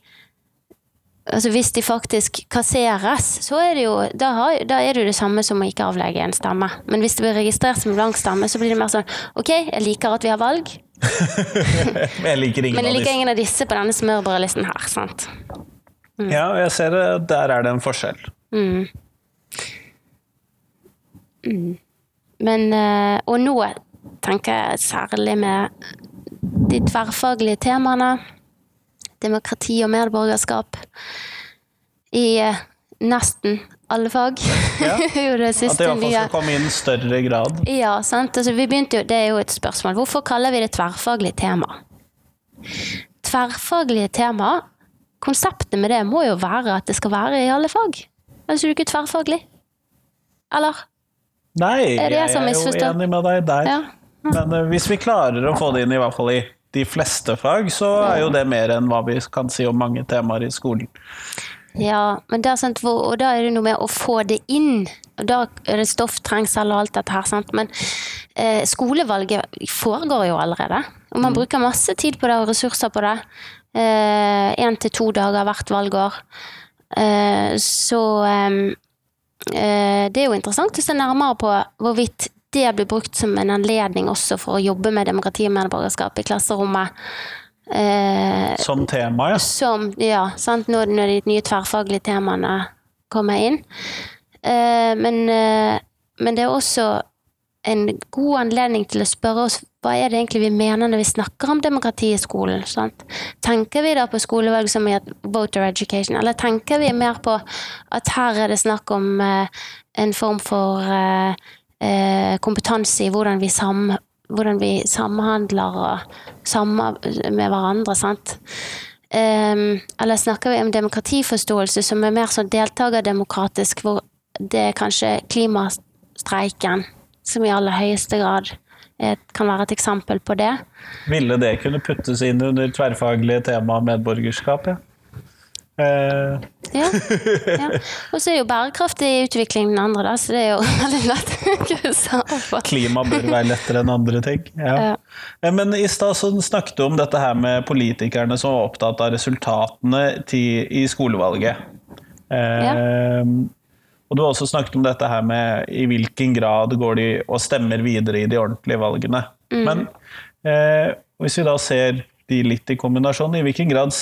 altså hvis de faktisk kasseres, så er det jo da, har, da er det jo det samme som å ikke avlegge en stemme. Men hvis det blir registrert som blank stemme, så blir det mer sånn ok, jeg liker at vi har valg, Men jeg liker ingen men jeg av liker ingen av disse på denne smørbrødlisten her. sant? Ja, og jeg ser det. Der er det en forskjell. Men, eh, og nå tenker jeg særlig med de tverrfaglige temaene, demokrati og medborgerskap, i eh, nesten alle fag. Ja. Det det At det siste iallfall skal komme inn i større grad. Ja, sant. Altså, vi begynte jo, det er jo et spørsmål. Hvorfor kaller vi det tverrfaglig tema? Tverrfaglige tema, konseptet med det må jo være at det skal være i alle fag. Ellers er du ikke tverrfaglig. Eller? Nei, Er jeg jeg er jo enig med deg der. Ja. Men uh, hvis vi klarer å få det inn i hvert fall i de fleste fag, så er jo det mer enn hva vi kan si om mange temaer i skolen. Ja, er sant, og da er det noe med å få det inn. Og da er det stofftrengsel og alt dette her, sant. Men eh, skolevalget foregår jo allerede. Og man bruker masse tid på det og ressurser på det. Én til to dager hvert valgår. Eh, så eh, eh, det er jo interessant å se nærmere på hvorvidt det blir brukt som en anledning også for å jobbe med demokrati og medborgerskap i klasserommet. Eh, som tema, ja. Som, ja, sant? Når, de nye tverrfaglige temaene kommer inn. Eh, men, eh, men, det er også en god anledning til å spørre oss hva er det egentlig vi mener når vi snakker om demokrati i skolen. Sant? Tenker vi da på skolevalg som i voter education, eller tenker vi mer på at her er det snakk om eh, en form for eh, eh, kompetanse i hvordan vi, sam, hvordan vi samhandler og sammen med hverandre. sant? Um, eller snakker vi om demokratiforståelse som er mer sånn deltakerdemokratisk, hvor det er kanskje klimastreiken som i aller høyeste grad kan være et eksempel på det. Ville det kunne puttes inn under tverrfaglige tema medborgerskap? Ja? Uh. ja, ja. Og så er jo bærekraftig utvikling den andre, da, så det er jo veldig lett Klima bør være lettere enn andre ting. Ja. ja. Eh, men i stad snakket du om dette her med politikerne som var opptatt av resultatene til, i skolevalget. Uh, og du har også snakket om dette her med i hvilken grad går de og stemmer videre i de ordentlige valgene. Mm. Men eh, hvis vi da ser de litt i kombinasjon. I hvilken grad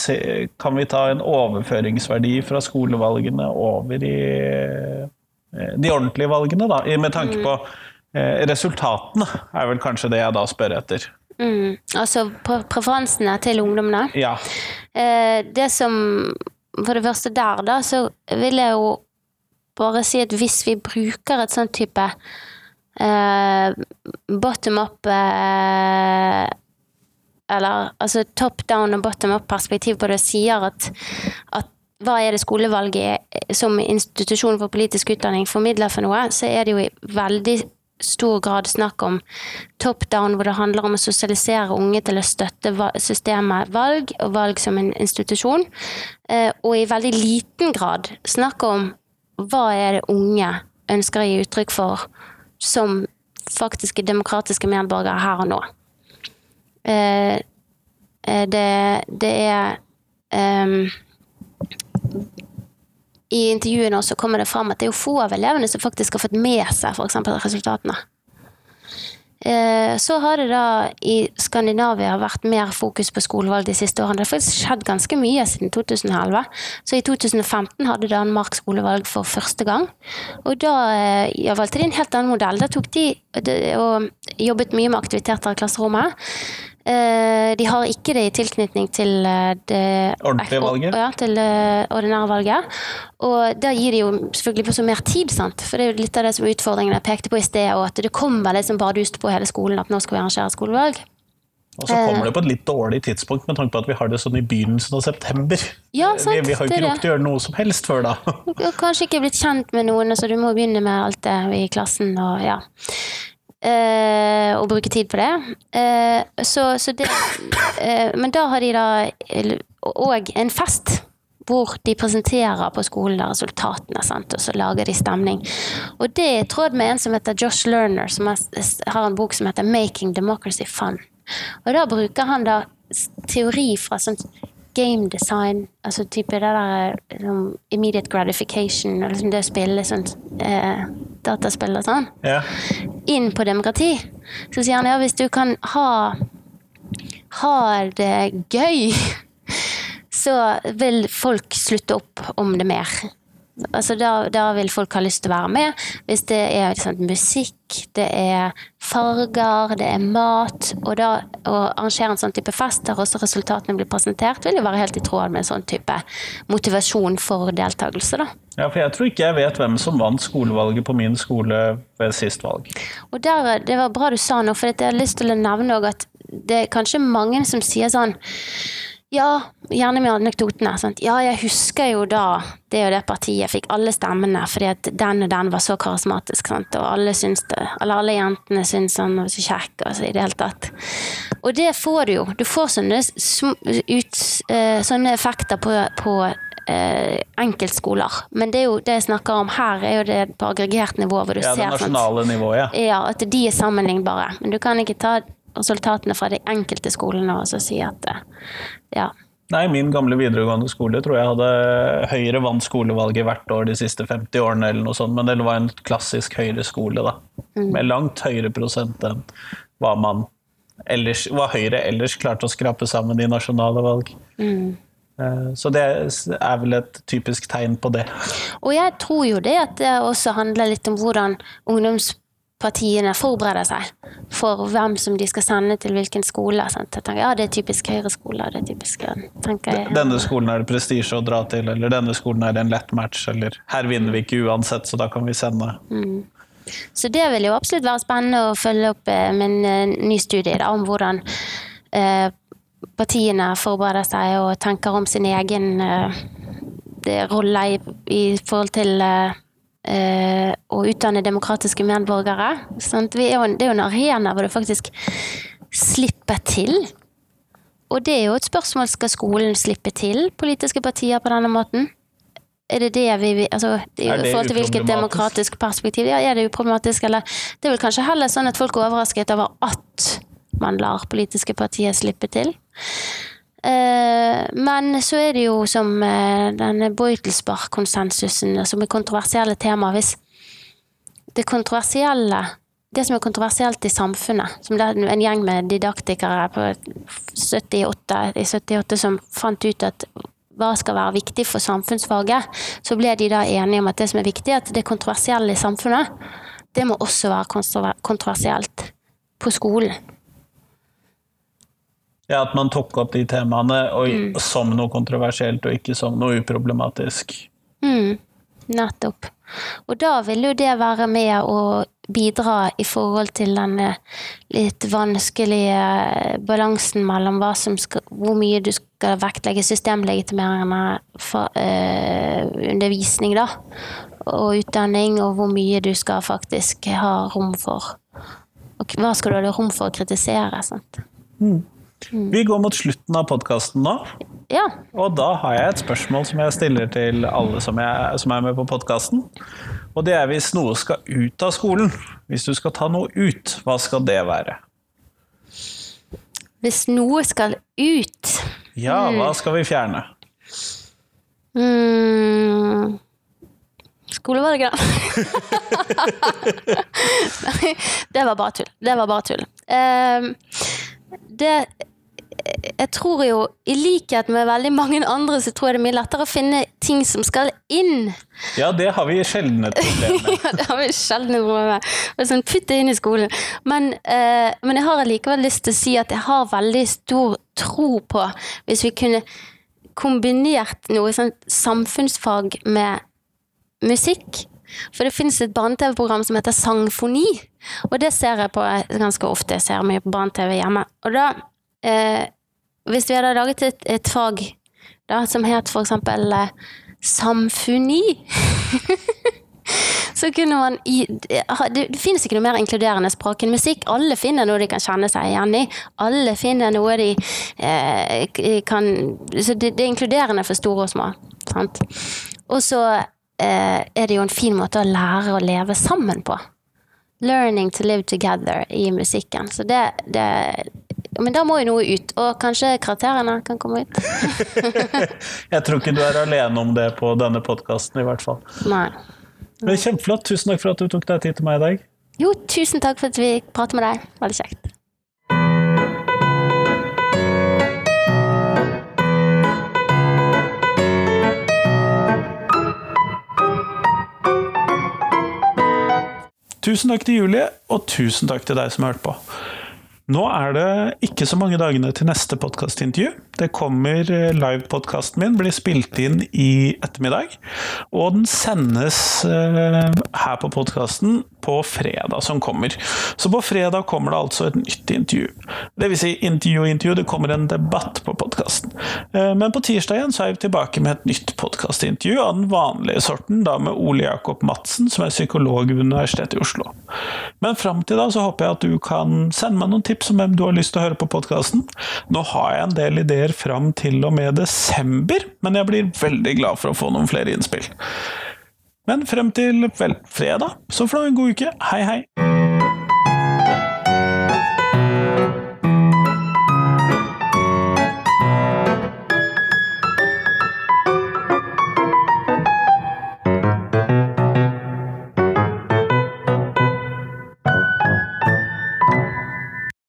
kan vi ta en overføringsverdi fra skolevalgene over i eh, de ordentlige valgene, da? Med tanke mm. på eh, resultatene, er vel kanskje det jeg da spør etter. Mm. Altså preferansene til ungdommene? Ja. Eh, det som For det første der, da, så vil jeg jo bare si at hvis vi bruker et sånn type eh, bottom up eh, eller altså top down og bottom up-perspektiv på det, sier at, at hva er det skolevalget som institusjon for politisk utdanning formidler for noe, så er det jo i veldig stor grad snakk om top down, hvor det handler om å sosialisere unge til å støtte systemet valg, og valg som en institusjon. Eh, og i veldig liten grad snakk om hva er det unge ønsker å gi uttrykk for som faktiske demokratiske medborgere her og nå. Eh, eh, det, det, er um, I intervjuene også kommer det fram at det er jo få av elevene som faktisk har fått med seg f.eks. resultatene. Eh, så har det da i Skandinavia vært mer fokus på skolevalg de siste årene. Det har faktisk skjedd ganske mye siden 2011. Så i 2015 hadde Danmark skolevalg for første gang. Og da ja, valgte de en helt annen modell. Da tok de og jobbet mye med aktiviteter i klasserommet. Eh, de har ikke det i tilknytning til eh, det ordentlige valget. Ja, til det ordinære valget. Og da gir de jo selvfølgelig på så mer tid, sant. For det er jo litt av det som utfordringen jeg pekte på i sted, og at det kommer liksom bardust på hele skolen at nå skal vi arrangere skolevalg. Og så kommer det på et litt dårlig tidspunkt med tanke på at vi har det sånn i begynnelsen av september. Ja, sant, vi, vi har jo ikke rukket å gjøre noe som helst før da. Kanskje ikke blitt kjent med noen, så du må begynne med alt det i klassen og ja eh, og bruke tid på det. Eh, så, så det eh, men da har de da òg en fest hvor de presenterer på skolen resultatene, sant? og så lager de stemning. Og det er i tråd med en som heter Josh Lerner, som har en bok som heter 'Making Democracy Fun'. Og da bruker han da teori fra sånn game design, altså type det der liksom, immediate gratification, liksom det å spille sånn eh, dataspill og sånn, ja. inn på demokrati. Så sier han ja, hvis du kan ha, ha det gøy, så vil folk slutte opp om det mer. Altså da, da, vil folk ha lyst til å være med. Hvis det er liksom, musikk, det er farger, det er mat. Og da å arrangere en sånn type fest der også resultatene blir presentert, vil jo være helt i tråd med en sånn type motivasjon for deltakelse. da. Ja, for jeg tror ikke jeg vet hvem som vant skolevalget på min skole ved sist valg. Og der, Det var bra du sa noe, for jeg har lyst til å nevne at det er kanskje mange som sier sånn ja, gjerne med anekdotene. Sant? Ja, jeg husker jo da det og det partiet fikk alle stemmene fordi at den og den var så karismatisk. Sant? Og alle det, alle jentene syntes han var så kjekk altså, i det hele tatt. Og det får du jo. Du får sånne, ut, uh, sånne effekter på, på Eh, enkeltskoler. Men det, er jo, det jeg snakker om her, er jo det på aggregert nivå. hvor du ja, ser det nasjonale nivået, ja. ja. At de er sammenlignbare. Men du kan ikke ta resultatene fra de enkelte skolene og si at eh, ja. Nei, min gamle videregående skole tror jeg hadde Høyre vant skolevalget hvert år de siste 50 årene, eller noe sånt, men det var en klassisk Høyre-skole, da. Med langt høyere prosent enn hva man ellers, hva Høyre ellers klarte å skrape sammen i nasjonale valg. Mm. Så det er vel et typisk tegn på det. Og jeg tror jo det at det også handler litt om hvordan ungdomspartiene forbereder seg for hvem som de skal sende til hvilken skole. Tenker, ja, det er typisk Høyre-skole, det er typisk tenker jeg. Denne skolen er det prestisje å dra til, eller denne skolen er det en lett match, eller her vinner vi ikke uansett, så da kan vi sende. Så det vil jo absolutt være spennende å følge opp eh, med en eh, ny studie da, om hvordan eh, partiene forbereder seg og tenker om sin egen eh, rolle i, i forhold til eh, eh, å utdanne demokratiske medborgere. Vi er jo, det er jo en arena hvor det faktisk slipper til. Og det er jo et spørsmål skal skolen slippe til politiske partier på denne måten. Er det det vi altså, I forhold til hvilket demokratisk perspektiv ja, er det uproblematisk, eller det er vel kanskje heller sånn at folk er overrasket over at man lar politiske partier slippe til. Eh, men så er det jo som eh, denne Beutelsbach-konsensusen, som er kontroversielle temaer. Hvis det kontroversielle det som er kontroversielt i samfunnet, som det er en gjeng med didaktikere på 78, i 78 som fant ut at hva skal være viktig for samfunnsfaget, så ble de da enige om at det som er viktig, at det kontroversielle i samfunnet, det må også være kontroversielt på skolen. Ja, At man tok opp de temaene og, som noe kontroversielt, og ikke som noe uproblematisk. Mm, nettopp. Og da vil jo det være med å bidra i forhold til den eh, litt vanskelige eh, balansen mellom skal, hvor mye du skal vektlegge systemlegitimerende for, øh, undervisning, da, og utdanning, og hvor mye du skal faktisk ha rom for. Og hva skal du ha rom for å kritisere? Sant? Vi går mot slutten av podkasten nå, Ja. og da har jeg et spørsmål som jeg stiller til alle som, jeg, som er med på podkasten. Og det er hvis noe skal ut av skolen. Hvis du skal ta noe ut, hva skal det være? Hvis noe skal ut Ja, hva skal vi fjerne? Mm. Skolevalget, Nei, det var bare tull. Det var bare tull. Ehm, det Jeg tror jo, i likhet med veldig mange andre, så tror jeg det er mye lettere å finne ting som skal inn. Ja, det har vi sjelden et problem med. Ja, det har vi sjelden noe med. Og sånn, Putt det inn i skolen. Men, eh, men jeg har allikevel lyst til å si at jeg har veldig stor tro på hvis vi kunne kombinert noe sånn samfunnsfag med musikk. For det finnes et barne-TV-program som heter Sangfoni, og det ser jeg på ganske ofte. Jeg ser mye på barne-TV hjemme. Og da, eh, hvis vi hadde laget et, et fag da, som het for eksempel eh, Samfoni så kunne man i, det, det finnes ikke noe mer inkluderende språk enn musikk. Alle finner noe de kan kjenne seg igjen i. Alle finner noe de eh, kan Så det, det er inkluderende for store og små. Sant? Og så er det jo en fin måte å lære å leve sammen på. Learning to live together i musikken. Så det, det Men da må jo noe ut. Og kanskje karakterene kan komme ut. Jeg tror ikke du er alene om det på denne podkasten, i hvert fall. Nei. Men Kjempeflott. Tusen takk for at du tok deg tid til meg i dag. Jo, tusen takk for at vi pratet med deg. Veldig kjekt. Tusen takk til Julie, og tusen takk til deg som har hørt på. Nå er det ikke så mange dagene til neste podkastintervju. Det kommer eh, Livepodkasten min blir spilt inn i ettermiddag. Og den sendes eh, her på podkasten på fredag som kommer. Så på fredag kommer det altså et nytt intervju. Det vil si intervju intervju, det kommer en debatt på podkasten. Men på tirsdag igjen så er vi tilbake med et nytt podkastintervju av den vanlige sorten, da med Ole Jakob Madsen, som er psykolog ved Universitetet i Oslo. Men fram til da så håper jeg at du kan sende meg noen tips om hvem du har lyst til å høre på podkasten. Nå har jeg en del ideer fram til og med desember, men jeg blir veldig glad for å få noen flere innspill. Men frem til vel, fredag, så får du ha en god uke. Hei, hei!